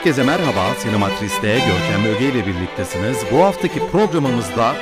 Herkese merhaba. Sinematris'te Görkem Öge ile birliktesiniz. Bu haftaki programımızda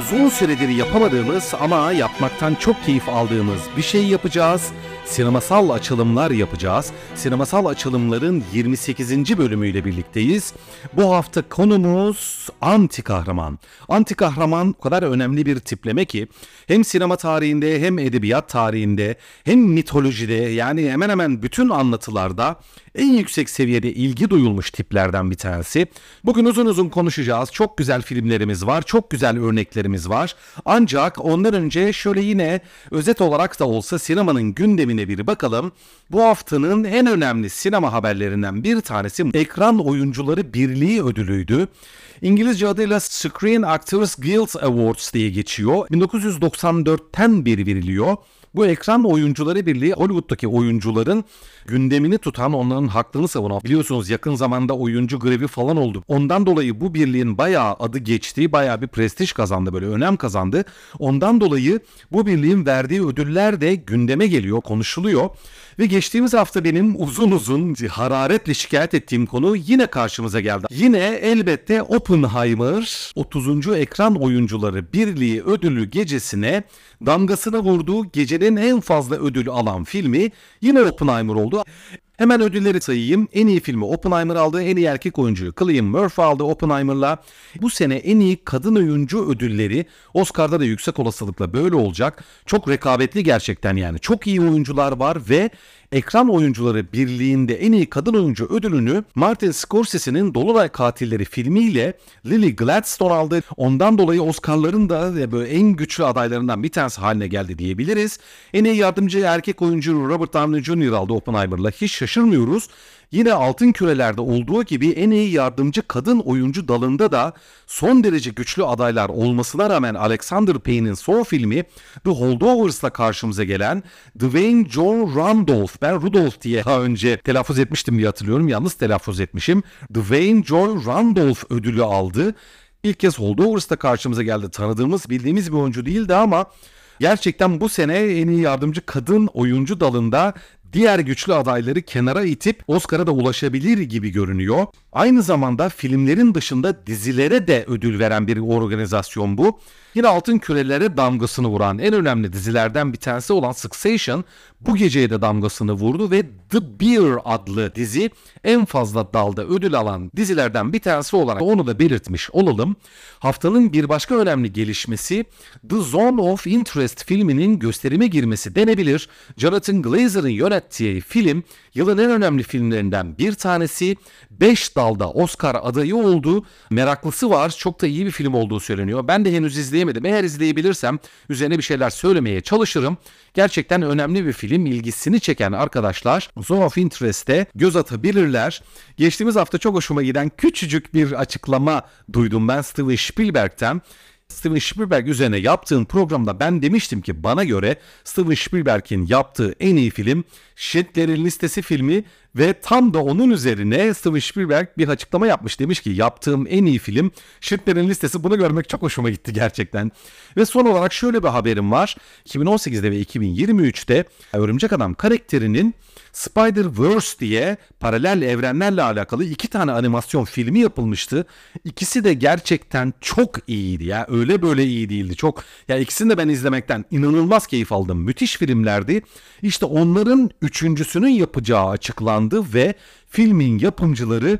uzun süredir yapamadığımız ama yapmaktan çok keyif aldığımız bir şey yapacağız. Sinemasal açılımlar yapacağız. Sinemasal açılımların 28. bölümüyle birlikteyiz. Bu hafta konumuz anti kahraman. Anti kahraman o kadar önemli bir tipleme ki hem sinema tarihinde hem edebiyat tarihinde hem mitolojide yani hemen hemen bütün anlatılarda en yüksek seviyede ilgi duyulmuş tiplerden bir tanesi. Bugün uzun uzun konuşacağız. Çok güzel filmlerimiz var, çok güzel örneklerimiz var. Ancak ondan önce şöyle yine özet olarak da olsa sinemanın gündemine bir bakalım. Bu haftanın en önemli sinema haberlerinden bir tanesi Ekran Oyuncuları Birliği ödülüydü. İngilizce adıyla Screen Actors Guild Awards diye geçiyor. 1994'ten beri veriliyor. Bu ekran oyuncuları birliği Hollywood'daki oyuncuların gündemini tutan, onların haklarını savunan. Biliyorsunuz yakın zamanda oyuncu grevi falan oldu. Ondan dolayı bu birliğin bayağı adı geçti, bayağı bir prestij kazandı, böyle önem kazandı. Ondan dolayı bu birliğin verdiği ödüller de gündeme geliyor, konuşuluyor. Ve geçtiğimiz hafta benim uzun uzun hararetle şikayet ettiğim konu yine karşımıza geldi. Yine elbette Oppenheimer 30. Ekran Oyuncuları Birliği ödülü gecesine damgasını vurduğu gecenin en fazla ödül alan filmi yine Oppenheimer oldu. Hemen ödülleri sayayım. En iyi filmi Oppenheimer aldı. En iyi erkek oyuncuyu Cillian Murphy aldı Oppenheimer'la. Bu sene en iyi kadın oyuncu ödülleri Oscar'da da yüksek olasılıkla böyle olacak. Çok rekabetli gerçekten yani. Çok iyi oyuncular var ve Ekran Oyuncuları Birliği'nde en iyi kadın oyuncu ödülünü Martin Scorsese'nin Dolunay Katilleri filmiyle Lily Gladstone aldı. Ondan dolayı Oscar'ların da böyle en güçlü adaylarından bir tanesi haline geldi diyebiliriz. En iyi yardımcı erkek oyuncu Robert Downey Jr. aldı Oppenheimer'la. Hiç şaşırmıyoruz. Yine altın kürelerde olduğu gibi en iyi yardımcı kadın oyuncu dalında da son derece güçlü adaylar olmasına rağmen Alexander Payne'in son filmi The Holdovers'la karşımıza gelen Dwayne John Randolph, ben Rudolph diye daha önce telaffuz etmiştim diye hatırlıyorum, yalnız telaffuz etmişim. Dwayne John Randolph ödülü aldı. İlk kez Holdovers'ta karşımıza geldi. Tanıdığımız, bildiğimiz bir oyuncu değildi ama gerçekten bu sene en iyi yardımcı kadın oyuncu dalında diğer güçlü adayları kenara itip Oscar'a da ulaşabilir gibi görünüyor. Aynı zamanda filmlerin dışında dizilere de ödül veren bir organizasyon bu. Yine altın kürelere damgasını vuran en önemli dizilerden bir tanesi olan Succession bu geceye de damgasını vurdu ve The Bear adlı dizi en fazla dalda ödül alan dizilerden bir tanesi olarak onu da belirtmiş olalım. Haftanın bir başka önemli gelişmesi The Zone of Interest filminin gösterime girmesi denebilir. Jonathan Glazer'ın yönettiği film yılın en önemli filmlerinden bir tanesi. 5 dalda Oscar adayı oldu. Meraklısı var. Çok da iyi bir film olduğu söyleniyor. Ben de henüz izleyemedim. Eğer izleyebilirsem üzerine bir şeyler söylemeye çalışırım. Gerçekten önemli bir film. ilgisini çeken arkadaşlar Zone of Interest'e göz atabilirler. Geçtiğimiz hafta çok hoşuma giden küçücük bir açıklama duydum ben Steven Spielberg'ten. Steven Spielberg üzerine yaptığın programda ben demiştim ki bana göre Steven Spielberg'in yaptığı en iyi film Schindler'in Listesi filmi ve tam da onun üzerine Steven Spielberg bir açıklama yapmış. Demiş ki yaptığım en iyi film Schindler'in Listesi. Bunu görmek çok hoşuma gitti gerçekten. Ve son olarak şöyle bir haberim var. 2018'de ve 2023'te Örümcek Adam karakterinin Spider-Verse diye paralel evrenlerle alakalı iki tane animasyon filmi yapılmıştı. İkisi de gerçekten çok iyiydi ya. Öyle böyle iyi değildi. Çok ya ikisini de ben izlemekten inanılmaz keyif aldım. Müthiş filmlerdi. İşte onların üçüncüsünün yapacağı açıklandı ve filmin yapımcıları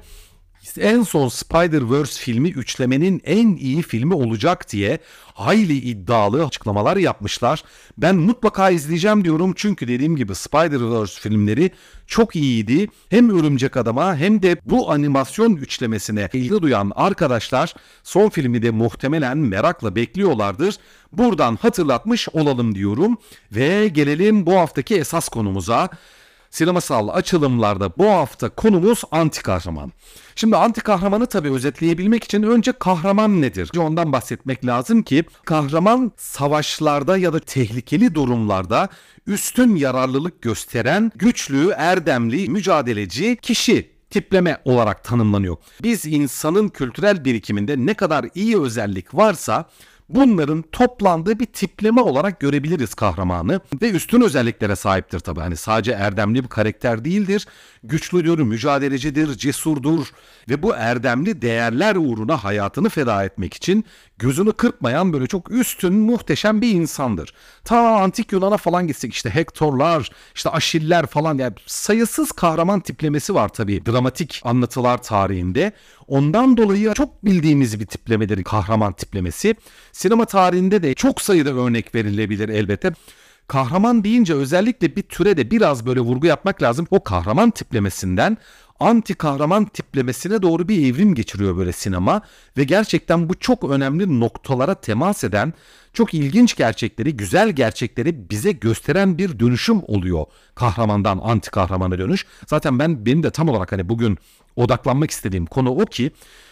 en son Spider-Verse filmi üçlemenin en iyi filmi olacak diye hayli iddialı açıklamalar yapmışlar. Ben mutlaka izleyeceğim diyorum çünkü dediğim gibi Spider-Verse filmleri çok iyiydi. Hem Örümcek Adam'a hem de bu animasyon üçlemesine ilgi duyan arkadaşlar son filmi de muhtemelen merakla bekliyorlardır. Buradan hatırlatmış olalım diyorum ve gelelim bu haftaki esas konumuza sinemasal açılımlarda bu hafta konumuz anti kahraman. Şimdi anti kahramanı tabii özetleyebilmek için önce kahraman nedir? Ondan bahsetmek lazım ki kahraman savaşlarda ya da tehlikeli durumlarda üstün yararlılık gösteren güçlü, erdemli, mücadeleci kişi tipleme olarak tanımlanıyor. Biz insanın kültürel birikiminde ne kadar iyi özellik varsa Bunların toplandığı bir tipleme olarak görebiliriz kahramanı ve üstün özelliklere sahiptir tabii. Hani sadece erdemli bir karakter değildir. Güçlüdür, mücadelecidir, cesurdur ve bu erdemli değerler uğruna hayatını feda etmek için gözünü kırpmayan böyle çok üstün, muhteşem bir insandır. Ta antik Yunan'a falan gitsek işte Hektorlar, işte Aşiller falan yani sayısız kahraman tiplemesi var tabii dramatik anlatılar tarihinde. Ondan dolayı çok bildiğimiz bir tiplemedir kahraman tiplemesi. Sinema tarihinde de çok sayıda örnek verilebilir elbette. Kahraman deyince özellikle bir türe de biraz böyle vurgu yapmak lazım. O kahraman tiplemesinden anti kahraman tiplemesine doğru bir evrim geçiriyor böyle sinema ve gerçekten bu çok önemli noktalara temas eden çok ilginç gerçekleri, güzel gerçekleri bize gösteren bir dönüşüm oluyor kahramandan anti kahramana dönüş. Zaten ben benim de tam olarak hani bugün odaklanmak istediğim konu o ki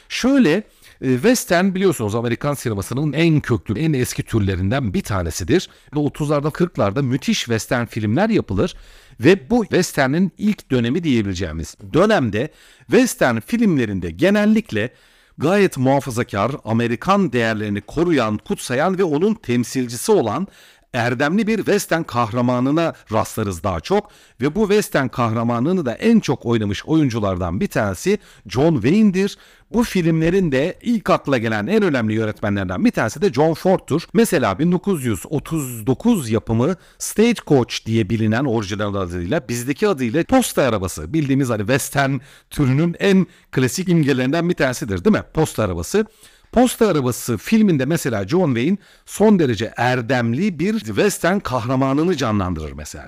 şöyle e, Western biliyorsunuz Amerikan sinemasının en köklü, en eski türlerinden bir tanesidir. Ve 30'larda 40'larda müthiş Western filmler yapılır. Ve bu Western'in ilk dönemi diyebileceğimiz dönemde Western filmlerinde genellikle gayet muhafazakar, Amerikan değerlerini koruyan, kutsayan ve onun temsilcisi olan erdemli bir western kahramanına rastlarız daha çok ve bu western kahramanını da en çok oynamış oyunculardan bir tanesi John Wayne'dir. Bu filmlerin de ilk akla gelen en önemli yönetmenlerden bir tanesi de John Ford'tur. Mesela 1939 yapımı Stagecoach diye bilinen orijinal adıyla bizdeki adıyla posta arabası. Bildiğimiz hani western türünün en klasik imgelerinden bir tanesidir değil mi? Posta arabası. Posta Arabası filminde mesela John Wayne son derece erdemli bir western kahramanını canlandırır mesela.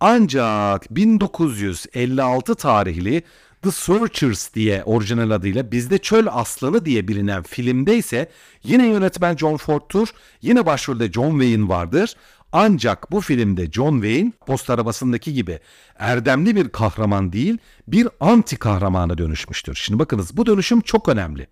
Ancak 1956 tarihli The Searchers diye orijinal adıyla bizde Çöl Aslanı diye bilinen filmde ise yine yönetmen John Ford'tur. Yine başrolde John Wayne vardır. Ancak bu filmde John Wayne post arabasındaki gibi erdemli bir kahraman değil bir anti kahramana dönüşmüştür. Şimdi bakınız bu dönüşüm çok önemli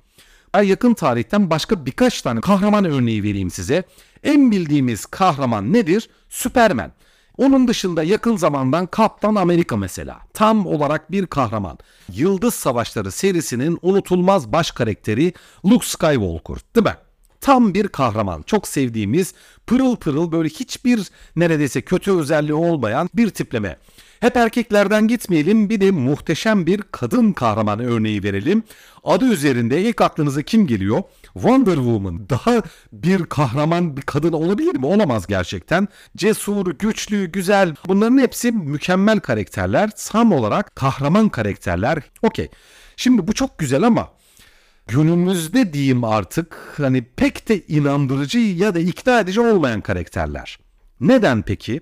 yakın tarihten başka birkaç tane kahraman örneği vereyim size. En bildiğimiz kahraman nedir? Superman. Onun dışında yakın zamandan Kaptan Amerika mesela. Tam olarak bir kahraman. Yıldız Savaşları serisinin unutulmaz baş karakteri Luke Skywalker değil mi? Tam bir kahraman. Çok sevdiğimiz pırıl pırıl böyle hiçbir neredeyse kötü özelliği olmayan bir tipleme. Hep erkeklerden gitmeyelim bir de muhteşem bir kadın kahraman örneği verelim. Adı üzerinde ilk aklınıza kim geliyor? Wonder Woman. Daha bir kahraman bir kadın olabilir mi? Olamaz gerçekten. Cesur, güçlü, güzel. Bunların hepsi mükemmel karakterler. Tam olarak kahraman karakterler. Okey. Şimdi bu çok güzel ama günümüzde diyeyim artık hani pek de inandırıcı ya da ikna edici olmayan karakterler. Neden peki?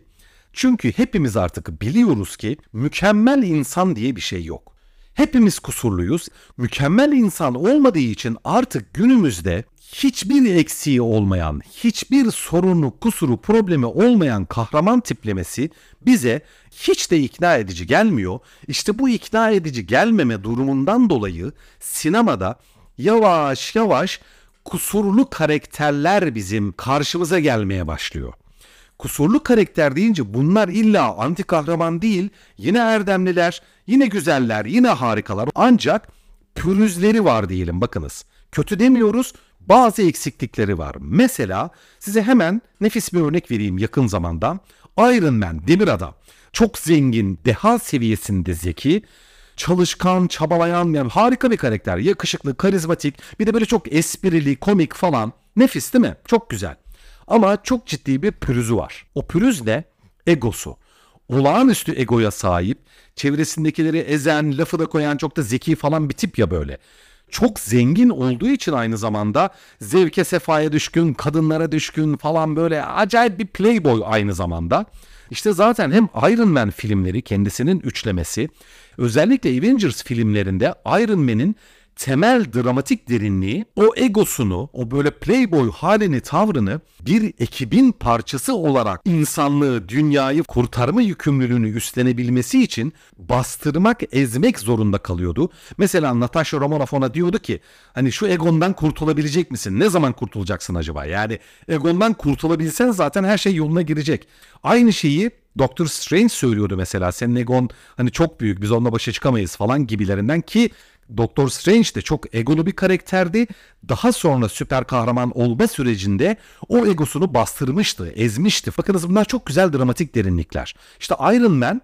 Çünkü hepimiz artık biliyoruz ki mükemmel insan diye bir şey yok. Hepimiz kusurluyuz. Mükemmel insan olmadığı için artık günümüzde hiçbir eksiği olmayan, hiçbir sorunu, kusuru, problemi olmayan kahraman tiplemesi bize hiç de ikna edici gelmiyor. İşte bu ikna edici gelmeme durumundan dolayı sinemada yavaş yavaş kusurlu karakterler bizim karşımıza gelmeye başlıyor. Kusurlu karakter deyince bunlar illa anti kahraman değil, yine erdemliler, yine güzeller, yine harikalar. Ancak pürüzleri var diyelim bakınız. Kötü demiyoruz, bazı eksiklikleri var. Mesela size hemen nefis bir örnek vereyim yakın zamanda. Iron Man, demir adam. Çok zengin, deha seviyesinde zeki, çalışkan, çabalayan yani harika bir karakter. Yakışıklı, karizmatik, bir de böyle çok esprili, komik falan. Nefis değil mi? Çok güzel. Ama çok ciddi bir pürüzü var. O pürüz ne? Egosu. Olağanüstü egoya sahip, çevresindekileri ezen, lafı da koyan çok da zeki falan bir tip ya böyle. Çok zengin olduğu için aynı zamanda zevke sefaya düşkün, kadınlara düşkün falan böyle acayip bir playboy aynı zamanda. İşte zaten hem Iron Man filmleri kendisinin üçlemesi, özellikle Avengers filmlerinde Iron Man'in temel dramatik derinliği o egosunu, o böyle playboy halini, tavrını bir ekibin parçası olarak insanlığı, dünyayı kurtarma yükümlülüğünü üstlenebilmesi için bastırmak, ezmek zorunda kalıyordu. Mesela Natasha Romanoff ona diyordu ki hani şu egondan kurtulabilecek misin? Ne zaman kurtulacaksın acaba? Yani egondan kurtulabilsen zaten her şey yoluna girecek. Aynı şeyi Doctor Strange söylüyordu mesela senin egon hani çok büyük biz onunla başa çıkamayız falan gibilerinden ki Doktor Strange de çok egolu bir karakterdi. Daha sonra süper kahraman olma sürecinde o egosunu bastırmıştı, ezmişti. Bakınız bunlar çok güzel dramatik derinlikler. İşte Iron Man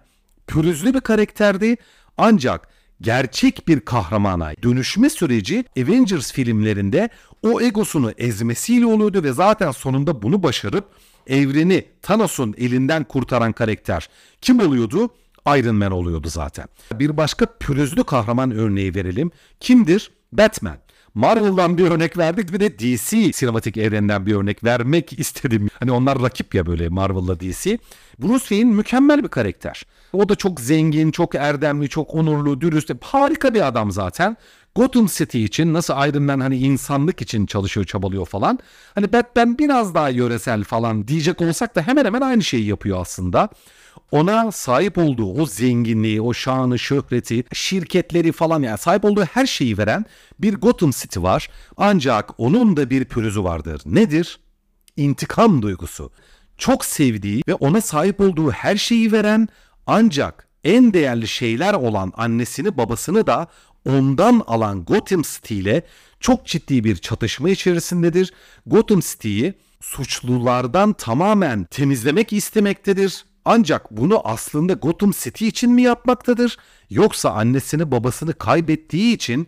pürüzlü bir karakterdi ancak gerçek bir kahramana dönüşme süreci Avengers filmlerinde o egosunu ezmesiyle oluyordu ve zaten sonunda bunu başarıp evreni Thanos'un elinden kurtaran karakter kim oluyordu? Iron Man oluyordu zaten. Bir başka pürüzlü kahraman örneği verelim. Kimdir? Batman. Marvel'dan bir örnek verdik bir de DC sinematik evreninden bir örnek vermek istedim. Hani onlar rakip ya böyle Marvel'la DC. Bruce Wayne mükemmel bir karakter. O da çok zengin, çok erdemli, çok onurlu, dürüst, harika bir adam zaten. Gotham City için nasıl Iron Man hani insanlık için çalışıyor, çabalıyor falan. Hani Batman biraz daha yöresel falan diyecek olsak da hemen hemen aynı şeyi yapıyor aslında ona sahip olduğu o zenginliği, o şanı, şöhreti, şirketleri falan yani sahip olduğu her şeyi veren bir Gotham City var. Ancak onun da bir pürüzü vardır. Nedir? İntikam duygusu. Çok sevdiği ve ona sahip olduğu her şeyi veren ancak en değerli şeyler olan annesini babasını da ondan alan Gotham City ile çok ciddi bir çatışma içerisindedir. Gotham City'yi suçlulardan tamamen temizlemek istemektedir ancak bunu aslında Gotham City için mi yapmaktadır? Yoksa annesini babasını kaybettiği için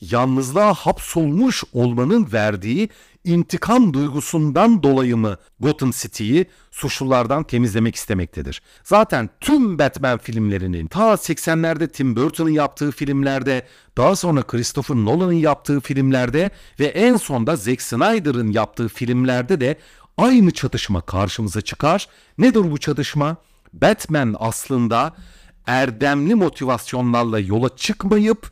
yalnızlığa hapsolmuş olmanın verdiği intikam duygusundan dolayı mı Gotham City'yi suçlulardan temizlemek istemektedir? Zaten tüm Batman filmlerinin ta 80'lerde Tim Burton'ın yaptığı filmlerde, daha sonra Christopher Nolan'ın yaptığı filmlerde ve en sonda Zack Snyder'ın yaptığı filmlerde de aynı çatışma karşımıza çıkar. Nedir bu çatışma? Batman aslında erdemli motivasyonlarla yola çıkmayıp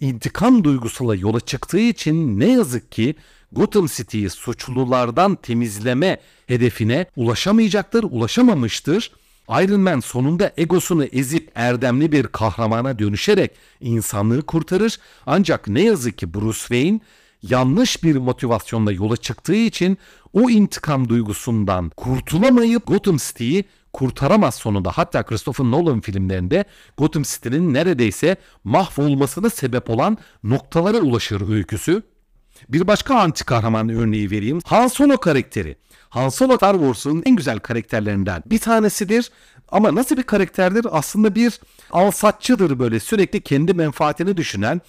intikam duygusuyla yola çıktığı için ne yazık ki Gotham City'yi suçlulardan temizleme hedefine ulaşamayacaktır, ulaşamamıştır. Iron Man sonunda egosunu ezip erdemli bir kahramana dönüşerek insanlığı kurtarır. Ancak ne yazık ki Bruce Wayne yanlış bir motivasyonla yola çıktığı için o intikam duygusundan kurtulamayıp Gotham City'yi kurtaramaz sonunda. Hatta Christopher Nolan filmlerinde Gotham City'nin neredeyse mahvolmasına sebep olan noktalara ulaşır öyküsü. Bir başka anti kahraman örneği vereyim. Han Solo karakteri. Han Solo Star Wars'un en güzel karakterlerinden bir tanesidir. Ama nasıl bir karakterdir? Aslında bir alsatçıdır böyle sürekli kendi menfaatini düşünen.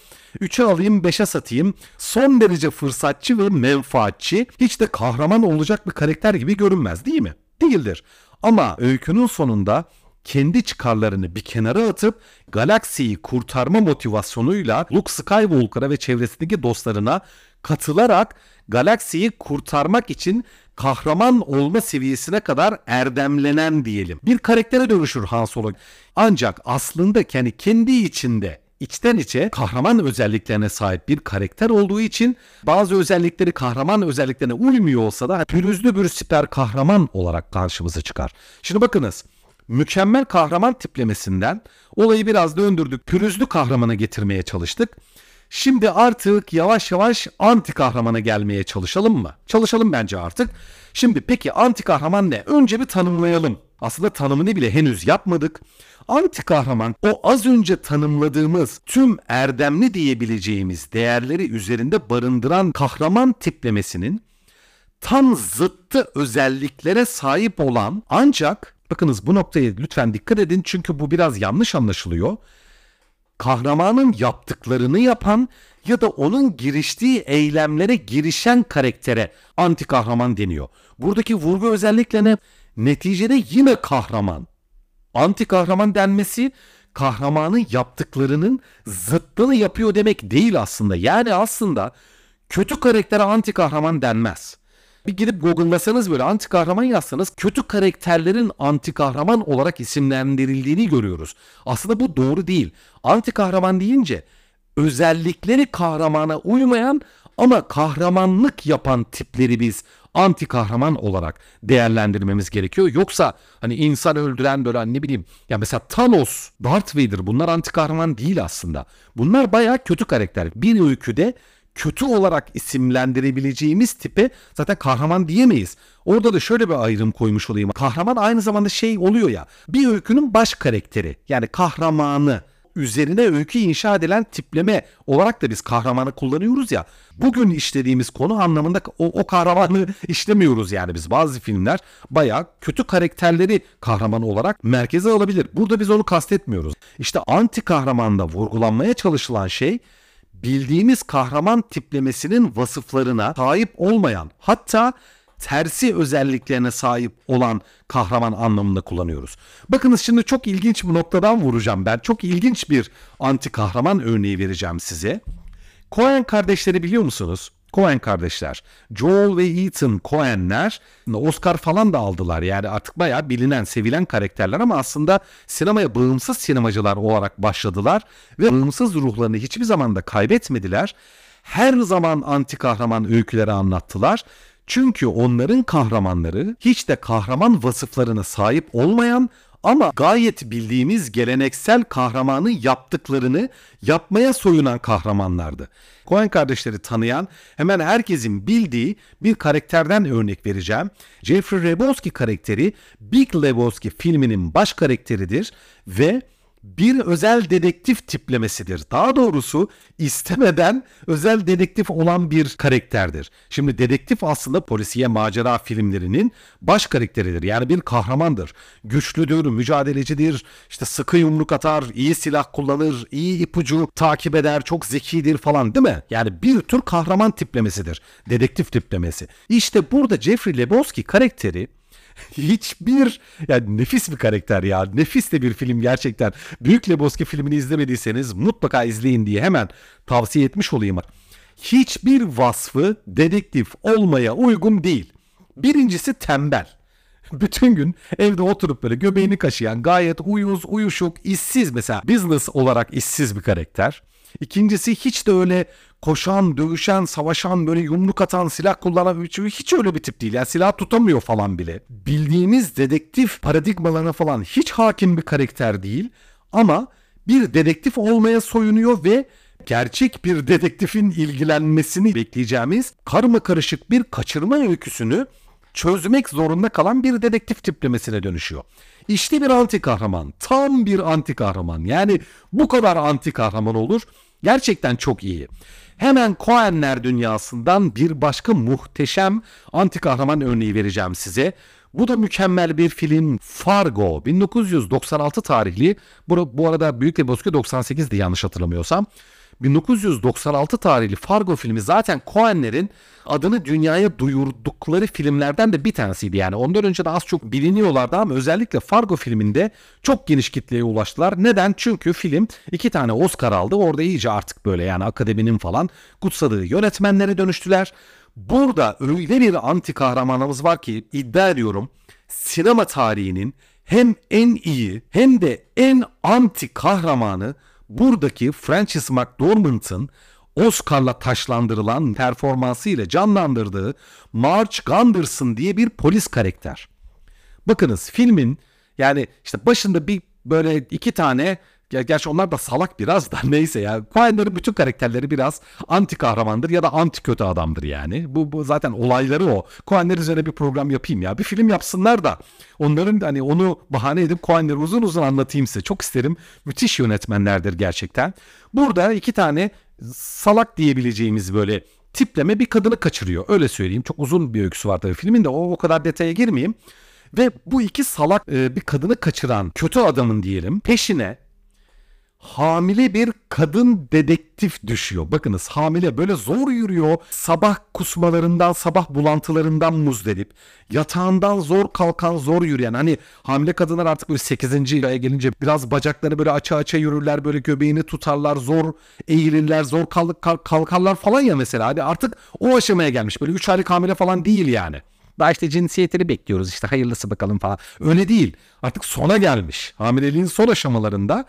3'e alayım 5'e satayım. Son derece fırsatçı ve menfaatçi. Hiç de kahraman olacak bir karakter gibi görünmez değil mi? Değildir. Ama öykünün sonunda kendi çıkarlarını bir kenara atıp galaksiyi kurtarma motivasyonuyla Luke Skywalker'a ve çevresindeki dostlarına katılarak galaksiyi kurtarmak için kahraman olma seviyesine kadar erdemlenen diyelim. Bir karaktere dönüşür Han Solo. Ancak aslında kendi kendi içinde içten içe kahraman özelliklerine sahip bir karakter olduğu için bazı özellikleri kahraman özelliklerine uymuyor olsa da pürüzlü bir süper kahraman olarak karşımıza çıkar. Şimdi bakınız mükemmel kahraman tiplemesinden olayı biraz döndürdük. Pürüzlü kahramana getirmeye çalıştık. Şimdi artık yavaş yavaş anti kahramana gelmeye çalışalım mı? Çalışalım bence artık. Şimdi peki anti kahraman ne? Önce bir tanımlayalım. Aslında tanımını bile henüz yapmadık. Anti kahraman o az önce tanımladığımız tüm erdemli diyebileceğimiz değerleri üzerinde barındıran kahraman tiplemesinin tam zıttı özelliklere sahip olan ancak bakınız bu noktaya lütfen dikkat edin çünkü bu biraz yanlış anlaşılıyor kahramanın yaptıklarını yapan ya da onun giriştiği eylemlere girişen karaktere anti kahraman deniyor. Buradaki vurgu özellikle ne? Neticede yine kahraman. Anti kahraman denmesi kahramanın yaptıklarının zıttını yapıyor demek değil aslında. Yani aslında kötü karaktere anti kahraman denmez. Bir gidip Google'lasanız böyle anti kahraman yazsanız kötü karakterlerin anti kahraman olarak isimlendirildiğini görüyoruz. Aslında bu doğru değil. Anti kahraman deyince özellikleri kahramana uymayan ama kahramanlık yapan tipleri biz anti kahraman olarak değerlendirmemiz gerekiyor. Yoksa hani insan öldüren böyle ne bileyim ya mesela Thanos, Darth Vader bunlar anti kahraman değil aslında. Bunlar bayağı kötü karakter. Bir öyküde kötü olarak isimlendirebileceğimiz tipe zaten kahraman diyemeyiz. Orada da şöyle bir ayrım koymuş olayım. Kahraman aynı zamanda şey oluyor ya bir öykünün baş karakteri yani kahramanı üzerine öykü inşa edilen tipleme olarak da biz kahramanı kullanıyoruz ya. Bugün işlediğimiz konu anlamında o, o kahramanı işlemiyoruz yani biz. Bazı filmler bayağı kötü karakterleri kahraman olarak merkeze alabilir. Burada biz onu kastetmiyoruz. İşte anti kahramanda vurgulanmaya çalışılan şey bildiğimiz kahraman tiplemesinin vasıflarına sahip olmayan hatta tersi özelliklerine sahip olan kahraman anlamında kullanıyoruz. Bakınız şimdi çok ilginç bir noktadan vuracağım ben. Çok ilginç bir anti kahraman örneği vereceğim size. Coen kardeşleri biliyor musunuz? Coen kardeşler. Joel ve Ethan Coen'ler Oscar falan da aldılar. Yani artık bayağı bilinen, sevilen karakterler ama aslında sinemaya bağımsız sinemacılar olarak başladılar ve bağımsız ruhlarını hiçbir zaman da kaybetmediler. Her zaman anti kahraman öyküleri anlattılar çünkü onların kahramanları hiç de kahraman vasıflarına sahip olmayan ama gayet bildiğimiz geleneksel kahramanı yaptıklarını yapmaya soyunan kahramanlardı. Coen kardeşleri tanıyan hemen herkesin bildiği bir karakterden örnek vereceğim. Jeffrey Lebowski karakteri Big Lebowski filminin baş karakteridir ve bir özel dedektif tiplemesidir. Daha doğrusu istemeden özel dedektif olan bir karakterdir. Şimdi dedektif aslında polisiye macera filmlerinin baş karakteridir. Yani bir kahramandır. Güçlüdür, mücadelecidir, işte sıkı yumruk atar, iyi silah kullanır, iyi ipucu takip eder, çok zekidir falan değil mi? Yani bir tür kahraman tiplemesidir. Dedektif tiplemesi. İşte burada Jeffrey Lebowski karakteri hiçbir yani nefis bir karakter ya. Nefis de bir film gerçekten. Büyük Lebowski filmini izlemediyseniz mutlaka izleyin diye hemen tavsiye etmiş olayım. Hiçbir vasfı dedektif olmaya uygun değil. Birincisi tembel. Bütün gün evde oturup böyle göbeğini kaşıyan gayet uyuz, uyuşuk, işsiz mesela business olarak işsiz bir karakter. İkincisi hiç de öyle koşan, dövüşen, savaşan, böyle yumruk atan, silah kullanan hiç öyle bir tip değil. Yani silah tutamıyor falan bile. Bildiğimiz dedektif paradigmalarına falan hiç hakim bir karakter değil. Ama bir dedektif olmaya soyunuyor ve gerçek bir dedektifin ilgilenmesini bekleyeceğimiz karma karışık bir kaçırma öyküsünü çözmek zorunda kalan bir dedektif tiplemesine dönüşüyor. İşte bir anti kahraman. Tam bir anti kahraman. Yani bu kadar anti kahraman olur. Gerçekten çok iyi. Hemen Coenler dünyasından bir başka muhteşem anti kahraman örneği vereceğim size. Bu da mükemmel bir film Fargo 1996 tarihli. Bu, bu arada Büyük Lebowski 98'di yanlış hatırlamıyorsam. 1996 tarihli Fargo filmi zaten Coen'lerin adını dünyaya duyurdukları filmlerden de bir tanesiydi. Yani ondan önce de az çok biliniyorlardı ama özellikle Fargo filminde çok geniş kitleye ulaştılar. Neden? Çünkü film iki tane Oscar aldı. Orada iyice artık böyle yani akademinin falan kutsadığı yönetmenlere dönüştüler. Burada öyle bir anti kahramanımız var ki iddia ediyorum sinema tarihinin hem en iyi hem de en anti kahramanı buradaki Francis McDormand'ın Oscar'la taşlandırılan performansıyla canlandırdığı March Gunderson diye bir polis karakter. Bakınız filmin yani işte başında bir böyle iki tane ya gerçi onlar da salak biraz da neyse ya. Coen'lerin bütün karakterleri biraz anti kahramandır ya da anti kötü adamdır yani. Bu, bu zaten olayları o. Coen'ler üzerine bir program yapayım ya. Bir film yapsınlar da onların hani onu bahane edip Coen'leri uzun uzun anlatayım size. Çok isterim. Müthiş yönetmenlerdir gerçekten. Burada iki tane salak diyebileceğimiz böyle tipleme bir kadını kaçırıyor. Öyle söyleyeyim. Çok uzun bir öyküsü var tabii filmin de o, o kadar detaya girmeyeyim. Ve bu iki salak e, bir kadını kaçıran kötü adamın diyelim peşine hamile bir kadın dedektif düşüyor. Bakınız hamile böyle zor yürüyor. Sabah kusmalarından, sabah bulantılarından muzdarip. Yatağından zor kalkan, zor yürüyen. Hani hamile kadınlar artık böyle 8. aya gelince biraz bacakları böyle aça aça yürürler. Böyle göbeğini tutarlar, zor eğilirler, zor kalk, kalkarlar falan ya mesela. Hani artık o aşamaya gelmiş. Böyle 3 aylık hamile falan değil yani. Daha işte cinsiyetini bekliyoruz işte hayırlısı bakalım falan. Öyle değil. Artık sona gelmiş. Hamileliğin son aşamalarında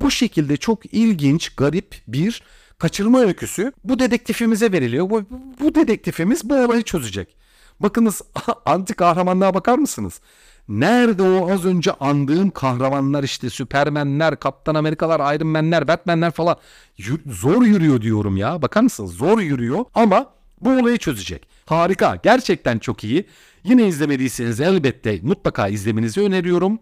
bu şekilde çok ilginç, garip bir kaçırma öyküsü bu dedektifimize veriliyor. Bu, bu dedektifimiz bu olayı çözecek. Bakınız anti kahramanlığa bakar mısınız? Nerede o az önce andığım kahramanlar işte Süpermenler, Kaptan Amerikalar, Iron Man'ler, Batman'ler falan zor yürüyor diyorum ya. Bakar mısınız? Zor yürüyor ama bu olayı çözecek. Harika. Gerçekten çok iyi. Yine izlemediyseniz elbette mutlaka izlemenizi öneriyorum.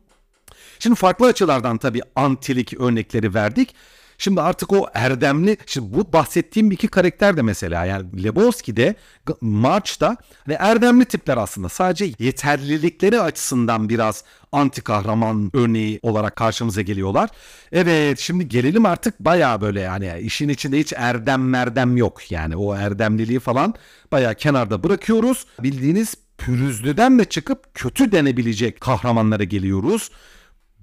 Şimdi farklı açılardan tabii antilik örnekleri verdik. Şimdi artık o erdemli, şimdi bu bahsettiğim iki karakter de mesela yani Lebowski'de, March'ta ve erdemli tipler aslında. Sadece yeterlilikleri açısından biraz anti kahraman örneği olarak karşımıza geliyorlar. Evet şimdi gelelim artık baya böyle yani işin içinde hiç erdem merdem yok. Yani o erdemliliği falan baya kenarda bırakıyoruz. Bildiğiniz pürüzlüden de çıkıp kötü denebilecek kahramanlara geliyoruz.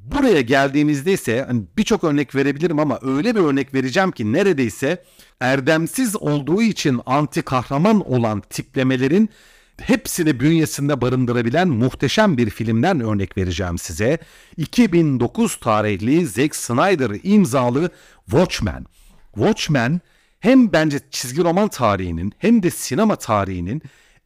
Buraya geldiğimizde ise hani birçok örnek verebilirim ama öyle bir örnek vereceğim ki neredeyse erdemsiz olduğu için anti kahraman olan tiplemelerin hepsini bünyesinde barındırabilen muhteşem bir filmden örnek vereceğim size. 2009 tarihli Zack Snyder imzalı Watchmen. Watchmen hem bence çizgi roman tarihinin hem de sinema tarihinin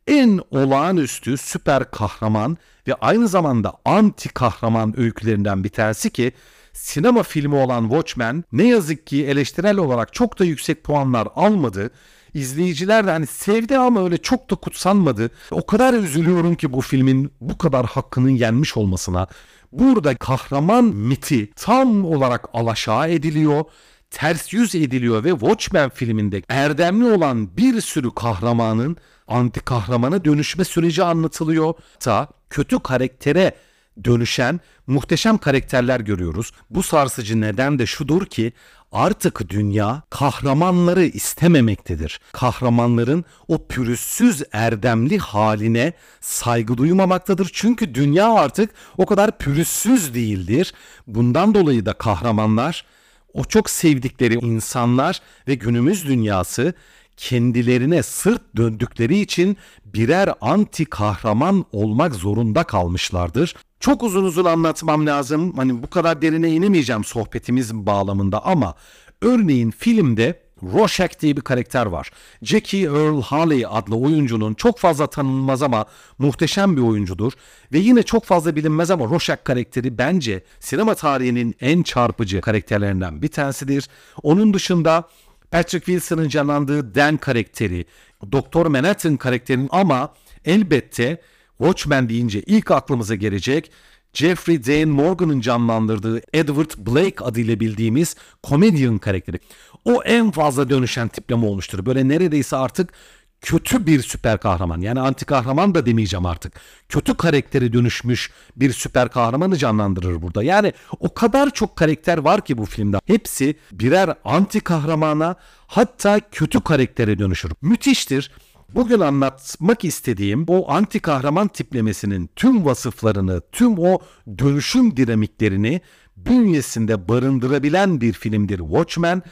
en olağanüstü süper kahraman ve aynı zamanda anti kahraman öykülerinden bir tanesi ki sinema filmi olan Watchmen ne yazık ki eleştirel olarak çok da yüksek puanlar almadı. İzleyiciler de hani sevdi ama öyle çok da kutsanmadı. O kadar üzülüyorum ki bu filmin bu kadar hakkının yenmiş olmasına. Burada kahraman miti tam olarak alaşağı ediliyor ters yüz ediliyor ve Watchmen filminde erdemli olan bir sürü kahramanın anti kahramana dönüşme süreci anlatılıyor. Ta kötü karaktere dönüşen muhteşem karakterler görüyoruz. Bu sarsıcı neden de şudur ki artık dünya kahramanları istememektedir. Kahramanların o pürüzsüz erdemli haline saygı duymamaktadır. Çünkü dünya artık o kadar pürüzsüz değildir. Bundan dolayı da kahramanlar o çok sevdikleri insanlar ve günümüz dünyası kendilerine sırt döndükleri için birer anti kahraman olmak zorunda kalmışlardır. Çok uzun uzun anlatmam lazım. Hani bu kadar derine inemeyeceğim sohbetimiz bağlamında ama örneğin filmde Rorschach diye bir karakter var. Jackie Earl Haley adlı oyuncunun çok fazla tanınmaz ama muhteşem bir oyuncudur. Ve yine çok fazla bilinmez ama Rorschach karakteri bence sinema tarihinin en çarpıcı karakterlerinden bir tanesidir. Onun dışında Patrick Wilson'ın canlandığı Dan karakteri, Doktor Manhattan karakterinin ama elbette Watchmen deyince ilk aklımıza gelecek Jeffrey Dean Morgan'ın canlandırdığı Edward Blake adıyla bildiğimiz komedyen karakteri. O en fazla dönüşen tipleme olmuştur. Böyle neredeyse artık kötü bir süper kahraman yani anti kahraman da demeyeceğim artık. Kötü karakteri dönüşmüş bir süper kahramanı canlandırır burada. Yani o kadar çok karakter var ki bu filmde. Hepsi birer anti kahramana hatta kötü karaktere dönüşür. Müthiştir. Bugün anlatmak istediğim o anti kahraman tiplemesinin tüm vasıflarını, tüm o dönüşüm dinamiklerini bünyesinde barındırabilen bir filmdir Watchmen.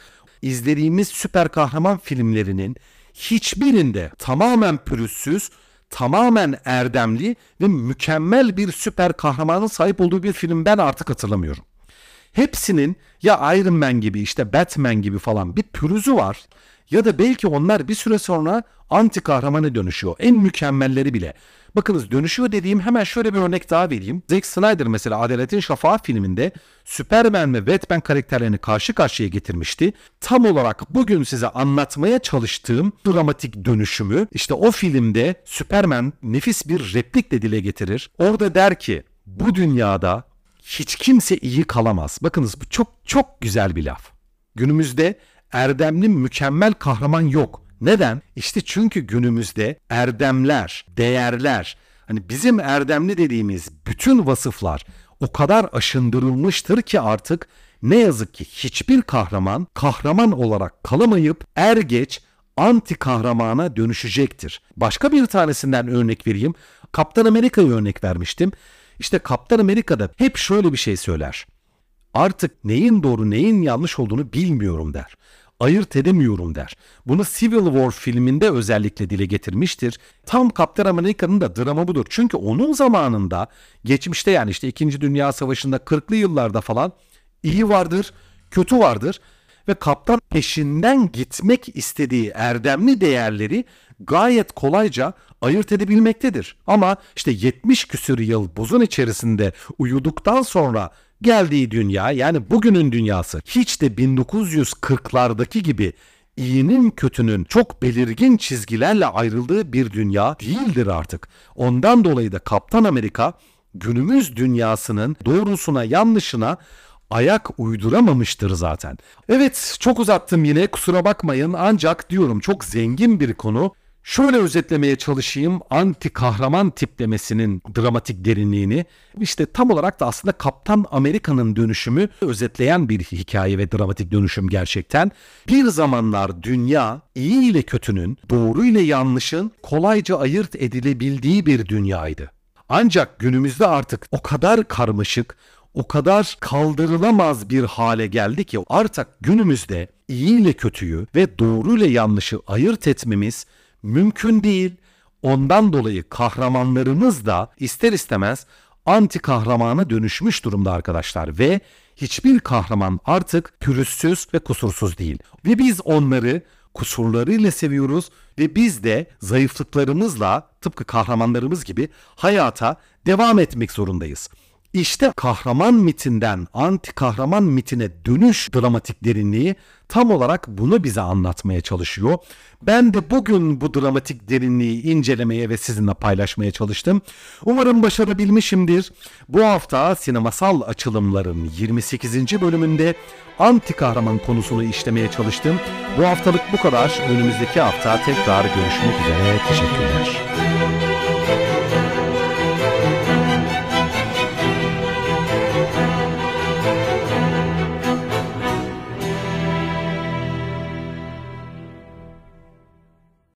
İzlediğimiz süper kahraman filmlerinin hiçbirinde tamamen pürüzsüz, tamamen erdemli ve mükemmel bir süper kahramanın sahip olduğu bir film ben artık hatırlamıyorum. Hepsinin ya Iron Man gibi işte Batman gibi falan bir pürüzü var ya da belki onlar bir süre sonra anti kahramana dönüşüyor. En mükemmelleri bile. Bakınız dönüşüyor dediğim hemen şöyle bir örnek daha vereyim. Zack Snyder mesela Adaletin Şafağı filminde Superman ve Batman karakterlerini karşı karşıya getirmişti. Tam olarak bugün size anlatmaya çalıştığım dramatik dönüşümü işte o filmde Superman nefis bir replikle dile getirir. Orada der ki bu dünyada hiç kimse iyi kalamaz. Bakınız bu çok çok güzel bir laf. Günümüzde erdemli mükemmel kahraman yok. Neden? İşte çünkü günümüzde erdemler, değerler, hani bizim erdemli dediğimiz bütün vasıflar o kadar aşındırılmıştır ki artık ne yazık ki hiçbir kahraman kahraman olarak kalamayıp er geç anti kahramana dönüşecektir. Başka bir tanesinden örnek vereyim. Kaptan Amerika'yı örnek vermiştim. İşte Kaptan Amerika'da hep şöyle bir şey söyler. Artık neyin doğru neyin yanlış olduğunu bilmiyorum der ayırt edemiyorum der. Bunu Civil War filminde özellikle dile getirmiştir. Tam Kaptan Amerika'nın da dramı budur. Çünkü onun zamanında geçmişte yani işte 2. Dünya Savaşı'nda 40'lı yıllarda falan iyi vardır, kötü vardır ve kaptan peşinden gitmek istediği erdemli değerleri gayet kolayca ayırt edebilmektedir. Ama işte 70 küsür yıl buzun içerisinde uyuduktan sonra geldiği dünya yani bugünün dünyası hiç de 1940'lardaki gibi iyinin kötünün çok belirgin çizgilerle ayrıldığı bir dünya değildir artık. Ondan dolayı da Kaptan Amerika günümüz dünyasının doğrusuna yanlışına ayak uyduramamıştır zaten. Evet çok uzattım yine kusura bakmayın ancak diyorum çok zengin bir konu. Şöyle özetlemeye çalışayım anti kahraman tiplemesinin dramatik derinliğini. İşte tam olarak da aslında Kaptan Amerika'nın dönüşümü özetleyen bir hikaye ve dramatik dönüşüm gerçekten. Bir zamanlar dünya iyi ile kötünün, doğru ile yanlışın kolayca ayırt edilebildiği bir dünyaydı. Ancak günümüzde artık o kadar karmaşık, o kadar kaldırılamaz bir hale geldi ki artık günümüzde iyi ile kötüyü ve doğru ile yanlışı ayırt etmemiz mümkün değil. Ondan dolayı kahramanlarımız da ister istemez anti kahramana dönüşmüş durumda arkadaşlar ve hiçbir kahraman artık pürüzsüz ve kusursuz değil. Ve biz onları kusurlarıyla seviyoruz ve biz de zayıflıklarımızla tıpkı kahramanlarımız gibi hayata devam etmek zorundayız. İşte kahraman mitinden anti kahraman mitine dönüş dramatik derinliği tam olarak bunu bize anlatmaya çalışıyor. Ben de bugün bu dramatik derinliği incelemeye ve sizinle paylaşmaya çalıştım. Umarım başarabilmişimdir. Bu hafta sinemasal açılımların 28. bölümünde anti kahraman konusunu işlemeye çalıştım. Bu haftalık bu kadar. Önümüzdeki hafta tekrar görüşmek üzere. Teşekkürler.